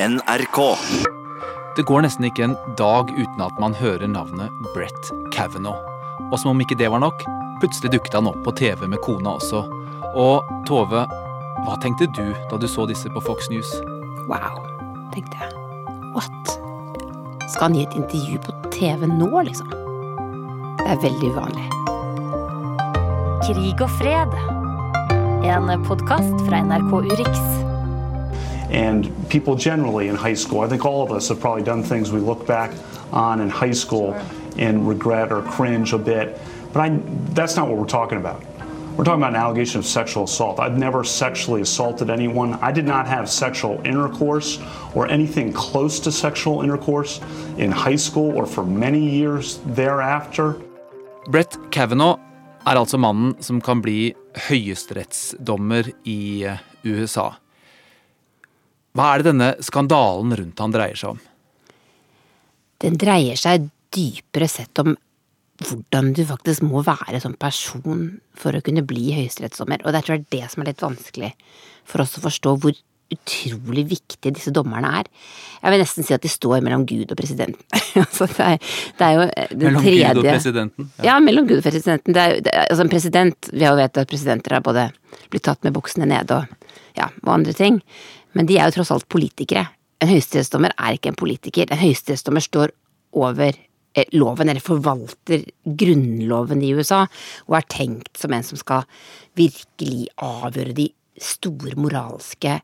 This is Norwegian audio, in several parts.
NRK. Det går nesten ikke en dag uten at man hører navnet Brett Kavanaugh. Og som om ikke det var nok, plutselig dukket han opp på TV med kona også. Og Tove, hva tenkte du da du så disse på Fox News? Wow, tenkte jeg. What? Skal han gi et intervju på TV nå, liksom? Det er veldig uvanlig. Krig og fred. En podkast fra NRK Urix. And people generally in high school, I think all of us have probably done things we look back on in high school and regret or cringe a bit. But I, that's not what we're talking about. We're talking about an allegation of sexual assault. I've never sexually assaulted anyone. I did not have sexual intercourse or anything close to sexual intercourse in high school or for many years thereafter. Brett Kavanaugh er altså mannen som kan bli høyesterettsdommer i eh, USA. Hva er det denne skandalen rundt han dreier seg om? Den dreier seg dypere sett om hvordan du faktisk må være som person for å kunne bli høyesterettsdommer. Og det tror jeg er det som er litt vanskelig for oss å forstå hvor utrolig viktige disse dommerne er. Jeg vil nesten si at de står mellom Gud og presidenten. altså det, er, det, er, jo den mellom tredje Gud og presidenten? Ja. ja, mellom Gud og presidenten. Det er, det er, altså en president Vi har jo vet at presidenter har både blitt tatt med buksene nede og, ja, og andre ting. Men de er jo tross alt politikere. En høyesterettsdommer er ikke en politiker. En høyesterettsdommer står over eh, loven, eller forvalter grunnloven i USA, og er tenkt som en som skal virkelig avgjøre de store moralske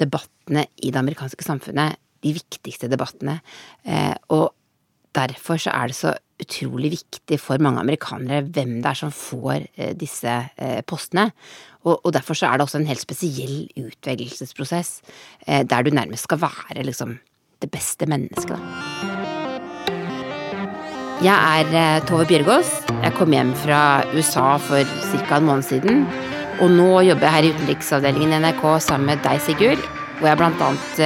debattene i det amerikanske samfunnet. De viktigste debattene. Eh, og derfor så er det så utrolig viktig for mange amerikanere hvem det er som får eh, disse eh, postene. Og, derfor så er det også en helt spesiell utvelgelsesprosess, der du nærmest skal være liksom det beste mennesket, da. Jeg er Tove Bjørgaas. Jeg kom hjem fra USA for ca. en måned siden. Og nå jobber jeg her i utenriksavdelingen i NRK sammen med deg, Sigurd, hvor jeg blant annet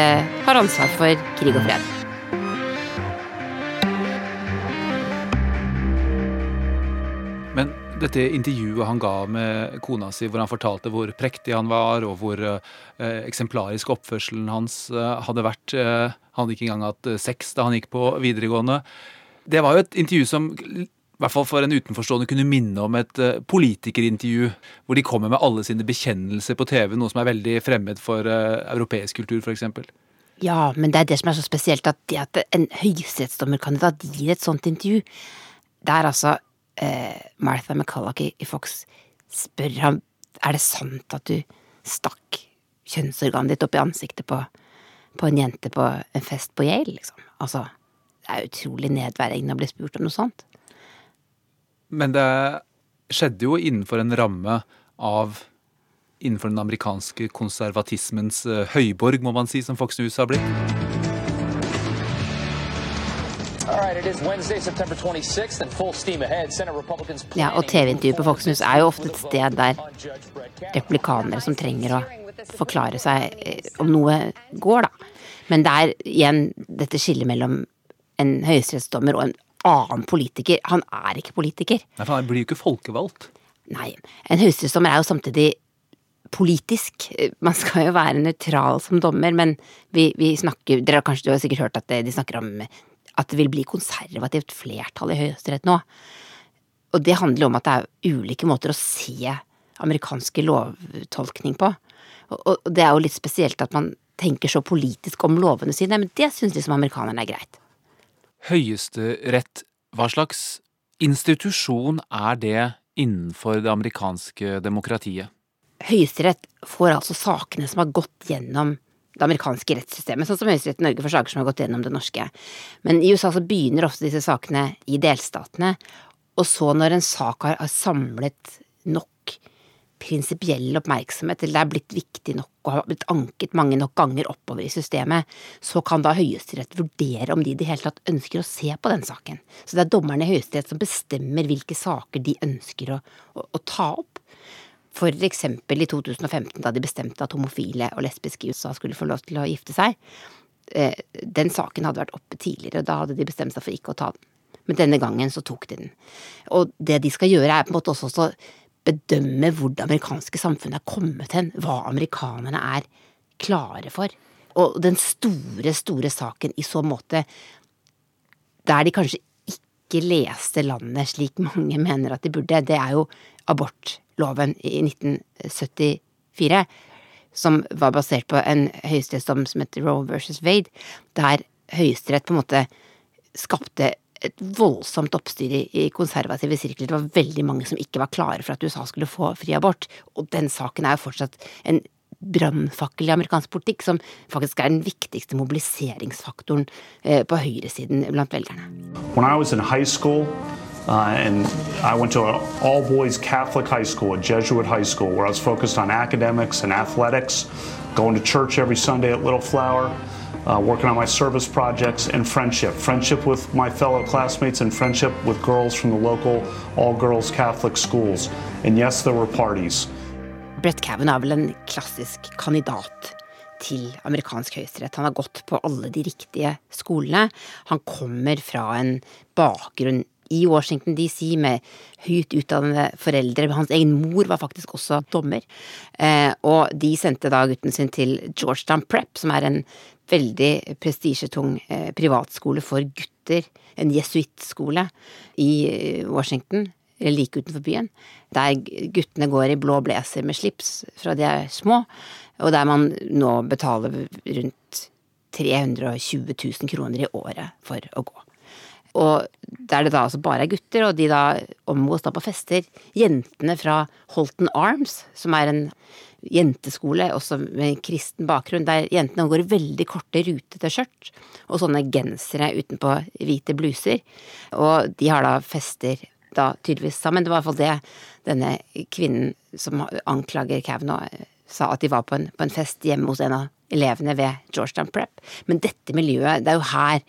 har ansvar for krig og fred. Men dette intervjuet han ga med kona si, hvor han fortalte hvor prektig han var, og hvor eh, eksemplarisk oppførselen hans eh, hadde vært eh, Han hadde ikke engang hatt sex da han gikk på videregående. Det var jo et intervju som hvert fall for en utenforstående kunne minne om et uh, politikerintervju, hvor de kommer med alle sine bekjennelser på TV, noe som er veldig fremmed for uh, europeisk kultur, f.eks. Ja, men det er det som er så spesielt, at det at en høyesterettsdommerkandidat gir et sånt intervju, det er altså uh, Martha McCulloch i, i Fox spør ham er det sant at du stakk kjønnsorganet ditt opp i ansiktet på, på en jente på en fest på Yale, liksom. Altså, det er utrolig nedverdigende å bli spurt om noe sånt. Men det skjedde jo innenfor en ramme av Innenfor den amerikanske konservatismens uh, høyborg, må man si, som Fox News har blitt. Ja, og TV-intervjuet på Fox News er jo ofte et sted der replikanere som trenger å forklare seg eh, om noe går, da. Men det er igjen dette skillet mellom en høyesterettsdommer og en annen politiker. Han er ikke politiker. Nei, for Han blir jo ikke folkevalgt. Nei. En høyesterettsdommer er jo samtidig politisk. Man skal jo være nøytral som dommer, men vi, vi snakker Dere har kanskje du har sikkert hørt at de snakker om at det vil bli konservativt flertall i Høyesterett nå. Og det handler om at det er ulike måter å se amerikanske lovtolkning på. Og, det er jo litt spesielt at man tenker så politisk om lovene sine, men det syns liksom amerikanerne er greit. Høyesterett, hva slags institusjon er det innenfor det amerikanske demokratiet? Høyesterett får altså sakene som har gått gjennom det amerikanske rettssystemet, sånn som Høyesterett i Norge får saker som har gått gjennom det norske. Men i USA så begynner ofte disse sakene i delstatene, og så når en sak har, samlet nok prinsipiell oppmerksomhet, eller det er blitt viktig nok og har blitt anket mange nok ganger oppover i systemet, så kan da Høyesterett vurdere om de i det hele tatt ønsker å se på den saken. Så det er dommerne i Høyesterett som bestemmer hvilke saker de ønsker å, å, å ta opp. For eksempel i 2015, da de bestemte at homofile og lesbiske i USA skulle få lov til å gifte seg. Eh, den saken hadde vært oppe tidligere, og da hadde de bestemt seg for ikke å ta den. Men denne gangen så tok de den. Og det de skal gjøre, er på en måte også å bedømme hvor det amerikanske samfunnet er kommet hen, hva amerikanerne er klare for. Og den store, store saken i så måte, der de kanskje ikke leste landet slik mange mener at de burde, det er jo abortloven i 1974, som var basert på en høyesterettsdom som heter Roe versus Wade, der Høyesterett på en måte skapte et voldsomt oppstyr i konservative sirkler. Det var veldig mange som ikke var klare for at USA skulle få fri abort. Og den saken er jo fortsatt en brannfakkel i amerikansk politikk, som faktisk er den viktigste mobiliseringsfaktoren eh, på høyresiden blant velgerne. When I was in high school, uh, and I went to an all boys Catholic high school, a Jesuit high school, where I was focused on academics and athletics, going to church every Sunday at Little Flower, uh, working on my service projects, and friendship. Friendship with my fellow classmates and friendship with girls from the local all girls Catholic schools. And yes, there were parties. Brett Kavanaugh er vel en klassisk kandidat til amerikansk høyesterett. Han har gått på alle de riktige skolene. Han kommer fra en bakgrunn i Washington DC med høyt utdannede foreldre. Hans egen mor var faktisk også dommer. Eh, og de sendte da gutten sin til Georgetown Prep, som er en veldig prestisjetung eh, privatskole for gutter. En jesuittskole i eh, Washington like utenfor byen, der guttene går i blå blazer med slips fra de er små, og der man nå betaler rundt 320 000 kroner i året for å gå. Og der det da altså bare er gutter, og de da omgås da på fester. Jentene fra Holton Arms, som er en jenteskole, også med kristen bakgrunn, der jentene går i veldig korte, rutete skjørt og sånne gensere utenpå hvite bluser. Og de har da fester da tydeligvis sammen. Det var i hvert fall det denne kvinnen som anklager Kavanaugh sa at de var på en, på en, fest hjemme hos en av elevene ved Georgetown Prep. Men dette miljøet, det er jo her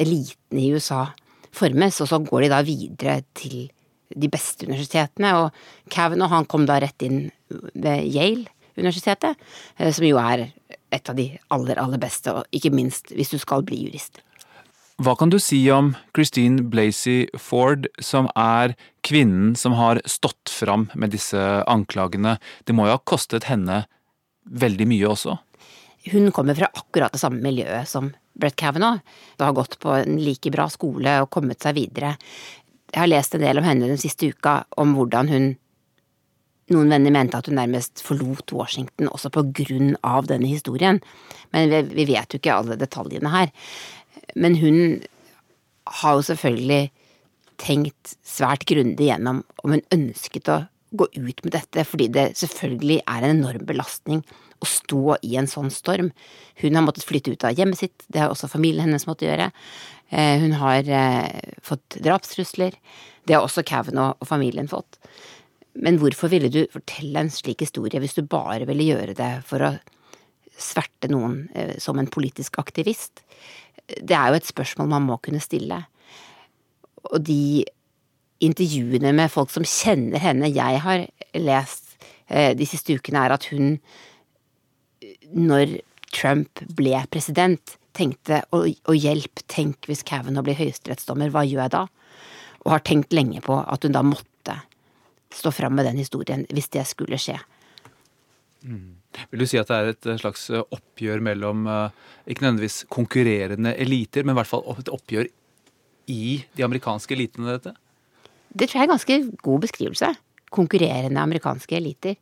eliten i USA formes, og så går de da videre til de beste universitetene. Og Kavanaugh han kom da rett inn ved Yale-universitetet, eh, som jo er et av de aller, aller beste, og ikke minst hvis du skal bli jurist. Hva kan du si om Christine Blasey Ford, som er kvinnen som har stått fram med disse anklagene? Det må jo ha kostet henne veldig mye også? Hun kommer fra akkurat det samme miljøet som Brett Kavanaugh. Hun har gått på en like bra skole og kommet seg videre. Jeg har lest en del om henne den siste uka, om hvordan hun noen venner mente at hun nærmest forlot Washington også på grunn av denne historien, men vi vet jo ikke alle detaljene her. Men hun har jo selvfølgelig tenkt svært grundig gjennom om hun ønsket å gå ut med dette, fordi det selvfølgelig er en enorm belastning å stå i en sånn storm. Hun har måttet flytte ut av hjemmet sitt, det har også familien hennes måttet gjøre. Eh, hun har eh, fått drapstrusler. Det har også Kavanaugh og familien fått. Men hvorfor ville du fortelle en slik historie hvis du bare ville gjøre det for å sverte noen eh, som en politisk aktivist? det er jo et spørsmål man må kunne stille. Og de intervjuene med folk som kjenner henne jeg har lest eh, de siste ukene, er at hun, når Trump ble president, tenkte å, å hjelp, tenk hvis Kavanaugh blir høyesterettsdommer, hva gjør jeg da? Og har tenkt lenge på at hun da måtte stå fram med den historien hvis det skulle skje. Mm. Vil du si at det er et slags eh, oppgjør mellom eh, ikke nødvendigvis konkurrerende eliter, men i hvert fall et oppgjør i de amerikanske elitene, dette? Det tror jeg er en ganske god beskrivelse. Konkurrerende amerikanske eliter.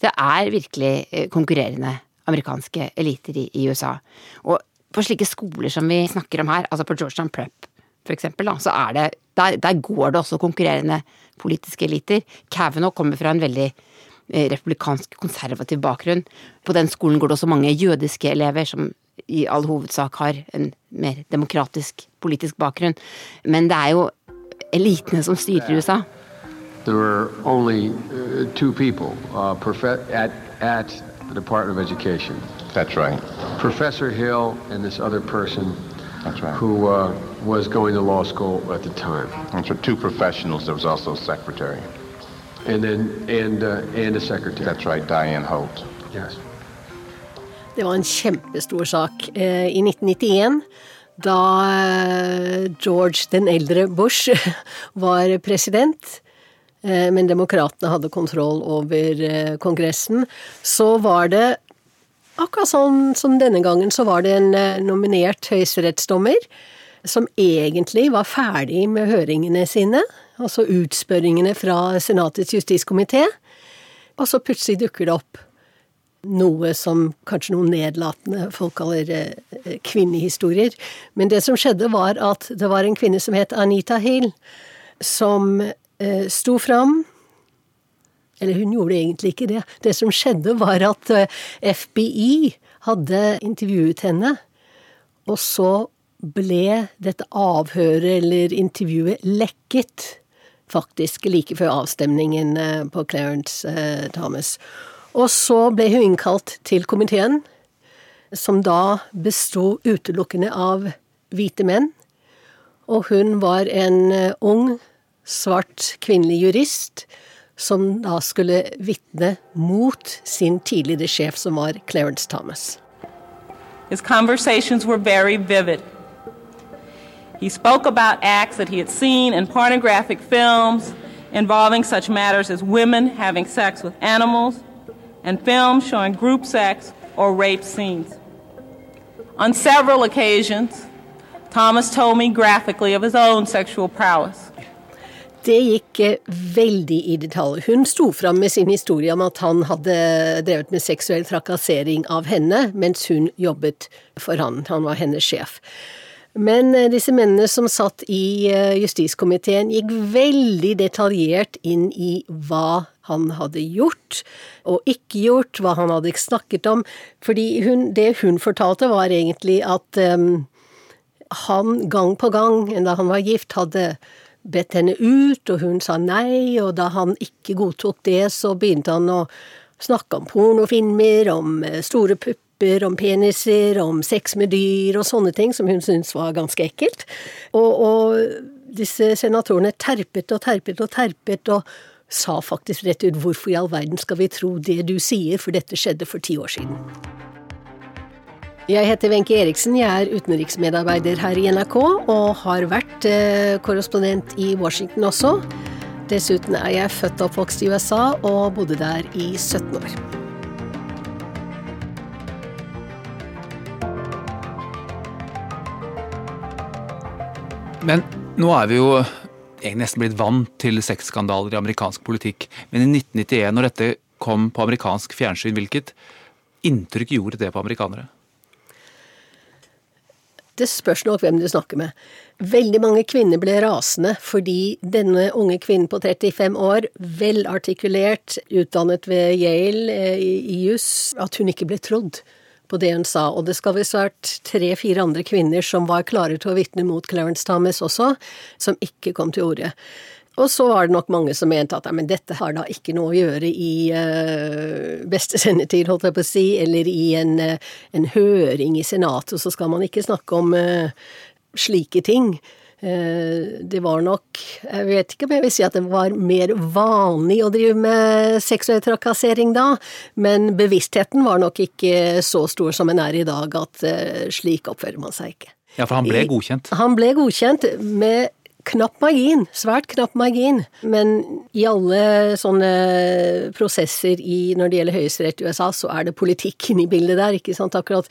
Det er virkelig eh, konkurrerende amerikanske eliter i, i USA. Og på slike skoler som vi snakker om her, altså på Georgetown Prep eksempel, så er det der, der går det også konkurrerende politiske eliter. Kavanaugh kommer fra en veldig Eh, republikansk konservativ bakgrunn. På den skolen går det også mange jødiske elever som i all hovedsak har en mer demokratisk politisk bakgrunn. Men det er jo elitene som styrer USA. There were only uh, two people uh, at, at the Department of Education. That's right. Professor Hill and this other person That's right. who uh, was going to law school at the time. That's right. Two professionals. There was also a secretary. And then, and, uh, and a secretary. That's right, Diane Holt. Yes. Det var en kjempestor sak eh, i 1991. Da eh, George den eldre Bush var president, eh, men demokratene hadde kontroll over Kongressen, så var det Akkurat sånn som denne gangen så var det en eh, nominert høyesterettsdommer som egentlig var ferdig med høringene sine, altså utspørringene fra Senatets justiskomité, og så plutselig dukker det opp noe som kanskje noen nedlatende folk kaller eh, kvinnehistorier. Men det som skjedde, var at det var en kvinne som het Anita Hill, som eh, sto fram eller hun gjorde egentlig ikke det. Det som skjedde, var at eh, FBI hadde intervjuet henne, og så ble dette avhøret eller intervjuet lekket, faktisk like før avstemningen eh, på Clarence eh, Thomas. Og så ble hun innkalt til komiteen, som da besto utelukkende av hvite menn. Og hun var en ung, svart kvinnelig jurist som da skulle vitne mot sin tidligere sjef, som var Clarence Thomas. His conversations were very vivid. He spoke about acts that he had seen in pornographic films involving such matters as women having sex with animals and films showing group sex or rape scenes. On several occasions, Thomas told me graphically of his own sexual prowess. Det gikk eh, veldig i detalj. Hun sto fram med sin historie om at han hadde drevet med seksuell trakassering av henne mens hun jobbet for han. Han var hennes sjef. Men eh, disse mennene som satt i eh, justiskomiteen, gikk veldig detaljert inn i hva han hadde gjort og ikke gjort, hva han hadde snakket om. Fordi det hun fortalte, var egentlig at um, han gang på gang, da han var gift, hadde bedt henne ut, og hun sa nei, og da han ikke godtok det, så begynte han å snakke om pornofilmer, om eh, store pupper, om peniser, om sex med dyr og sånne ting som hun syntes var ganske ekkelt. Og, og disse senatorene terpet og terpet og terpet og sa faktisk rett ut hvorfor i all verden skal vi tro det du sier, for dette skjedde for ti år siden. Jeg heter Wenche Eriksen, jeg er utenriksmedarbeider her i NRK, og har vært eh, korrespondent i Washington også. Dessuten er jeg født og oppvokst i USA og bodde der i 17 år. Men nå er vi jo nesten blitt vant til sexskandaler i amerikansk politikk. Men i 1991, når dette kom på amerikansk fjernsyn, hvilket inntrykk gjorde det på amerikanere? Det spørs nok hvem du snakker med. Veldig mange kvinner ble rasende fordi denne unge kvinnen på 35 år, velartikulert, utdannet ved Yale eh, i juss, at hun ikke ble trodd på det hun sa. Og det skal visst vært tre-fire andre kvinner som var klare til å vitne mot Clarence Thomas også, som ikke kom til orde. Og så var det nok mange som mente at men dette har da ikke noe å gjøre i uh, beste sendetid, holdt jeg på å si, eller i en, uh, en høring i Senatet, så skal man ikke snakke om uh, slike ting. Det var nok Jeg vet ikke om jeg vil si at det var mer vanlig å drive med seksuell trakassering da, men bevisstheten var nok ikke så stor som den er i dag, at slik oppfører man seg ikke. Ja, for han ble godkjent? Han ble godkjent med knapp margin, svært knapp margin. Men i alle sånne prosesser i, når det gjelder høyesterett i USA, så er det politikken i bildet der, ikke sant. Akkurat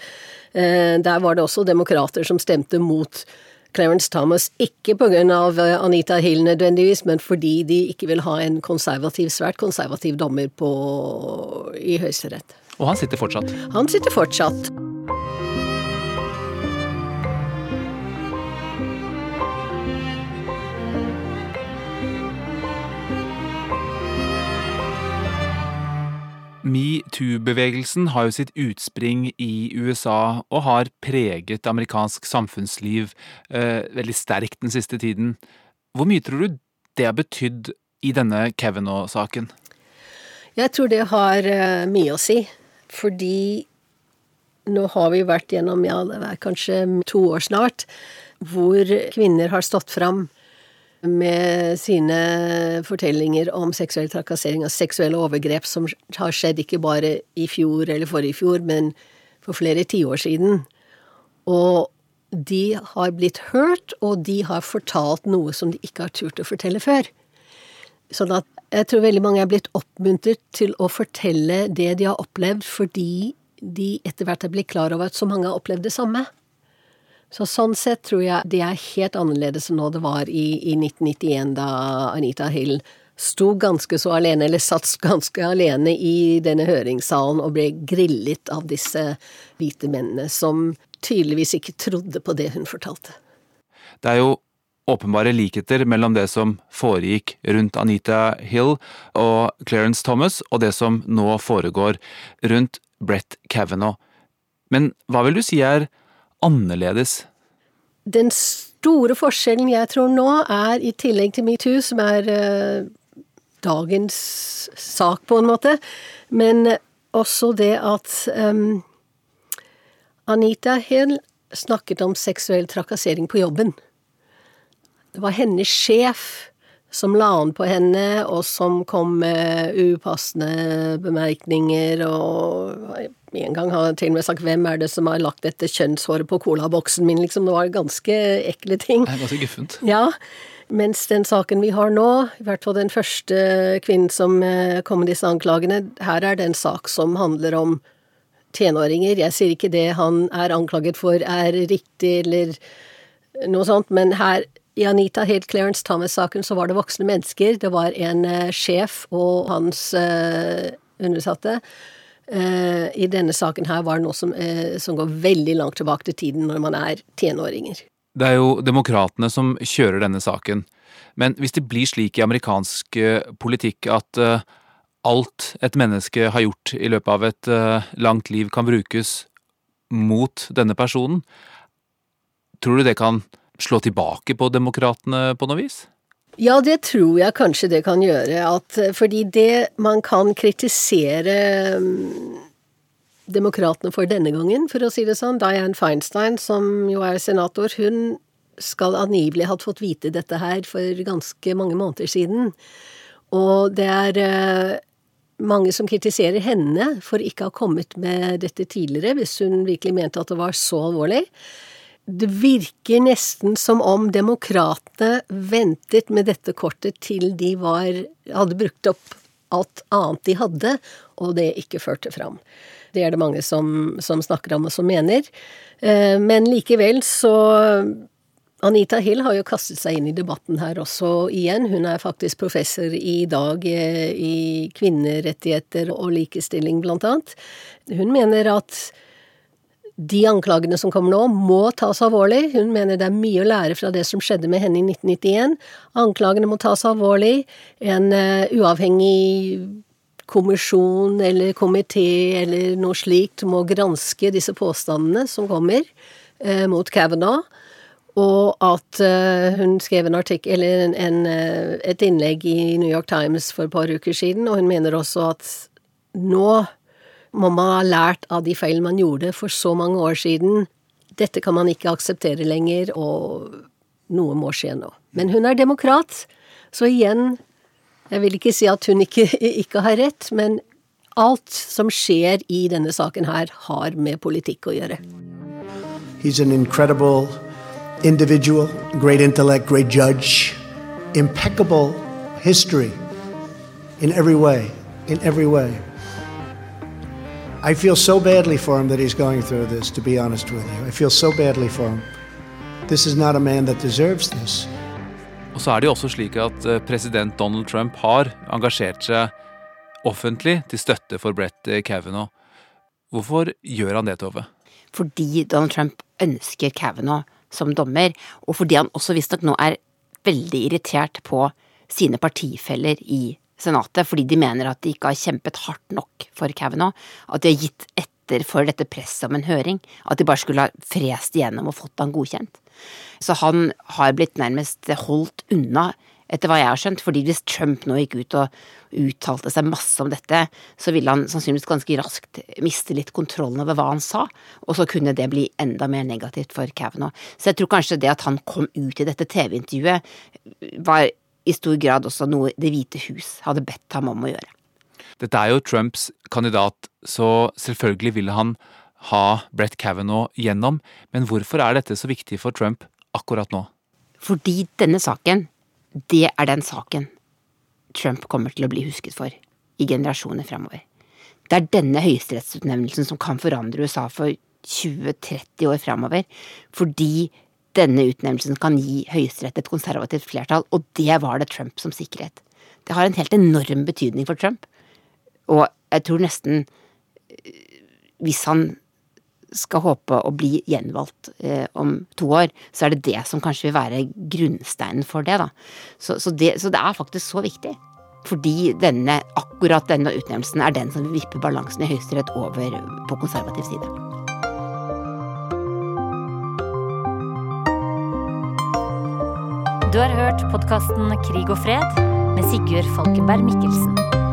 eh, der var det også demokrater som stemte mot Clarence Thomas, ikke pga. Eh, Anita Hill nødvendigvis, men fordi de ikke vil ha en konservativ, svært konservativ dommer på, i Høyesterett. Og han sitter fortsatt? Han sitter fortsatt. Metoo-bevegelsen har jo sitt utspring i USA og har preget amerikansk samfunnsliv eh, veldig sterkt den siste tiden. Hvor mye tror du det har betydd i denne Kavanaugh-saken? Jeg tror det har eh, mye å si, fordi nå har vi vært gjennom, ja, det er kanskje to år snart, hvor kvinner har stått fram med sine fortellinger om seksuell trakassering og seksuelle overgrep som har skjedd ikke bare i fjor eller forrige fjor, men for flere tiår siden. Og de har blitt hørt, og de har fortalt noe som de ikke har turt å fortelle før. Sånn at jeg tror veldig mange er blitt oppmuntret til å fortelle det de har opplevd, fordi de etter hvert er blitt klar over at så mange har opplevd det samme. Så sånn sett tror jeg det er helt annerledes enn nå det var i, i 1991, da Anita Hill sto ganske så alene, eller satt ganske alene i denne høringssalen og ble grillet av disse hvite mennene, som tydeligvis ikke trodde på det hun fortalte. Det er jo åpenbare likheter mellom det som foregikk rundt Anita Hill og Clarence Thomas, og det som nå foregår rundt Brett Kavanaugh. Men hva vil du si er annerledes? Den store forskjellen jeg tror nå, er i tillegg til metoo, som er uh, dagens sak på en måte, men også det at um, Anita Hell snakket om seksuell trakassering på jobben. Det var hennes sjef som la an på henne, og som kom med upassende bemerkninger, og en gang har til og med sagt 'hvem er det som har lagt dette kjønnshåret på colaboksen min', liksom. Det var ganske ekle ting. Det er ganske guffent. Ja. Mens den saken vi har nå, i hvert fall den første kvinnen som eh, kom med disse anklagene, her er det en sak som handler om tenåringer. Jeg sier ikke det han er anklaget for er riktig eller noe sånt, men her i Anita Hill Clarence Thomas-saken så var det voksne mennesker. Det var en uh, sjef og hans uh, undersatte. Uh, I denne saken her var noe som, som, går veldig langt tilbake til tiden når man er tenåringer. Det er jo demokratene som kjører denne saken. Men hvis det blir slik i amerikansk politikk at alt et menneske har gjort i løpet av et langt liv kan brukes mot denne personen, tror du det kan slå tilbake på demokratene på noe vis? Ja, det tror jeg kanskje det kan gjøre. At, fordi det man kan kritisere mm, demokratene for denne gangen, for å si det sånn, Dianne Feinstein, som jo er senator, hun skal angivelig ha fått vite dette her for ganske mange måneder siden. Og det er eh, mange som kritiserer henne for ikke å ha kommet med dette tidligere, hvis hun virkelig mente at det var så alvorlig det virker nesten som om demokratene ventet med dette kortet til de var, hadde brukt opp alt annet de hadde, og det ikke førte fram. Det er det mange som, som snakker om og som mener. Eh, men likevel så Anita Hill har jo kastet seg inn i debatten her også igjen. Hun er faktisk professor i dag eh, i kvinnerettigheter og likestilling, blant annet. Hun mener at de anklagene som kommer nå, må tas alvorlig. Hun mener det er mye å lære fra det som skjedde med henne i 1991. Anklagene må tas alvorlig. En uh, uavhengig kommisjon eller komité eller noe slikt må granske disse påstandene som kommer uh, mot Kavanaugh. Og at uh, hun skrev en artikkel, eller en, en, et innlegg i New York Times for et par uker siden, og hun mener også at nå må man ha lært av de feil man gjorde for så mange år siden. Dette kan man ikke akseptere lenger, og noe må skje nå. Men hun er demokrat, så igjen Jeg vil ikke si at hun ikke, ikke har rett, men alt som skjer i denne saken her, har med politikk å gjøre. He's an incredible individual, great intellect, great judge, impeccable history in every way, in every way. I feel so badly for him that he's going through this, to be honest with you. I feel so badly for him. This is not a man that deserves this. Og så er det jo også slik at eh, president Donald Trump har engasjert seg offentlig til støtte for Brett Kavanaugh. Hvorfor gjør han det, Tove? Fordi Donald Trump ønsker Kavanaugh som dommer, og fordi han også visstnok nå er veldig irritert på sine partifeller i Senatet fordi de mener at de ikke har kjempet hardt nok for Kavanaugh. At de har gitt etter for dette presset om en høring. At de bare skulle ha frest igjennom og fått han godkjent. Så han har blitt nærmest holdt unna, etter hva jeg har skjønt. fordi hvis Trump nå gikk ut og uttalte seg masse om dette, så ville han sannsynligvis ganske raskt miste litt kontrollen over hva han sa. Og så kunne det bli enda mer negativt for Kavanaugh. Så jeg tror kanskje det at han kom ut i dette TV-intervjuet var i stor grad også noe Det hvite hus hadde bedt ham om å gjøre. Dette er jo Trumps kandidat, så selvfølgelig vil han ha Brett Kavanaugh gjennom, men hvorfor er dette så viktig for Trump akkurat nå? Fordi denne saken, det er den saken Trump kommer til å bli husket for i generasjoner fremover. Det er denne høyesterettsutnevnelsen som kan forandre USA for 20-30 år framover. Fordi denne utnevnelsen kan gi Høyesterett et konservativt flertall, og det var det Trump som sikret. Det har en helt enorm betydning for Trump. Og jeg tror nesten eh, Hvis han skal håpe å bli gjenvalgt eh, om to år, så er det det som kanskje vil være grunnsteinen for det, da. Så, så, det, så det er faktisk så viktig. Fordi denne, akkurat denne utnevnelsen er den som vil vippe balansen i Høyesterett over på konservativ side. Du har hørt podkasten Krig og fred med Sigurd Falkenberg Mikkelsen.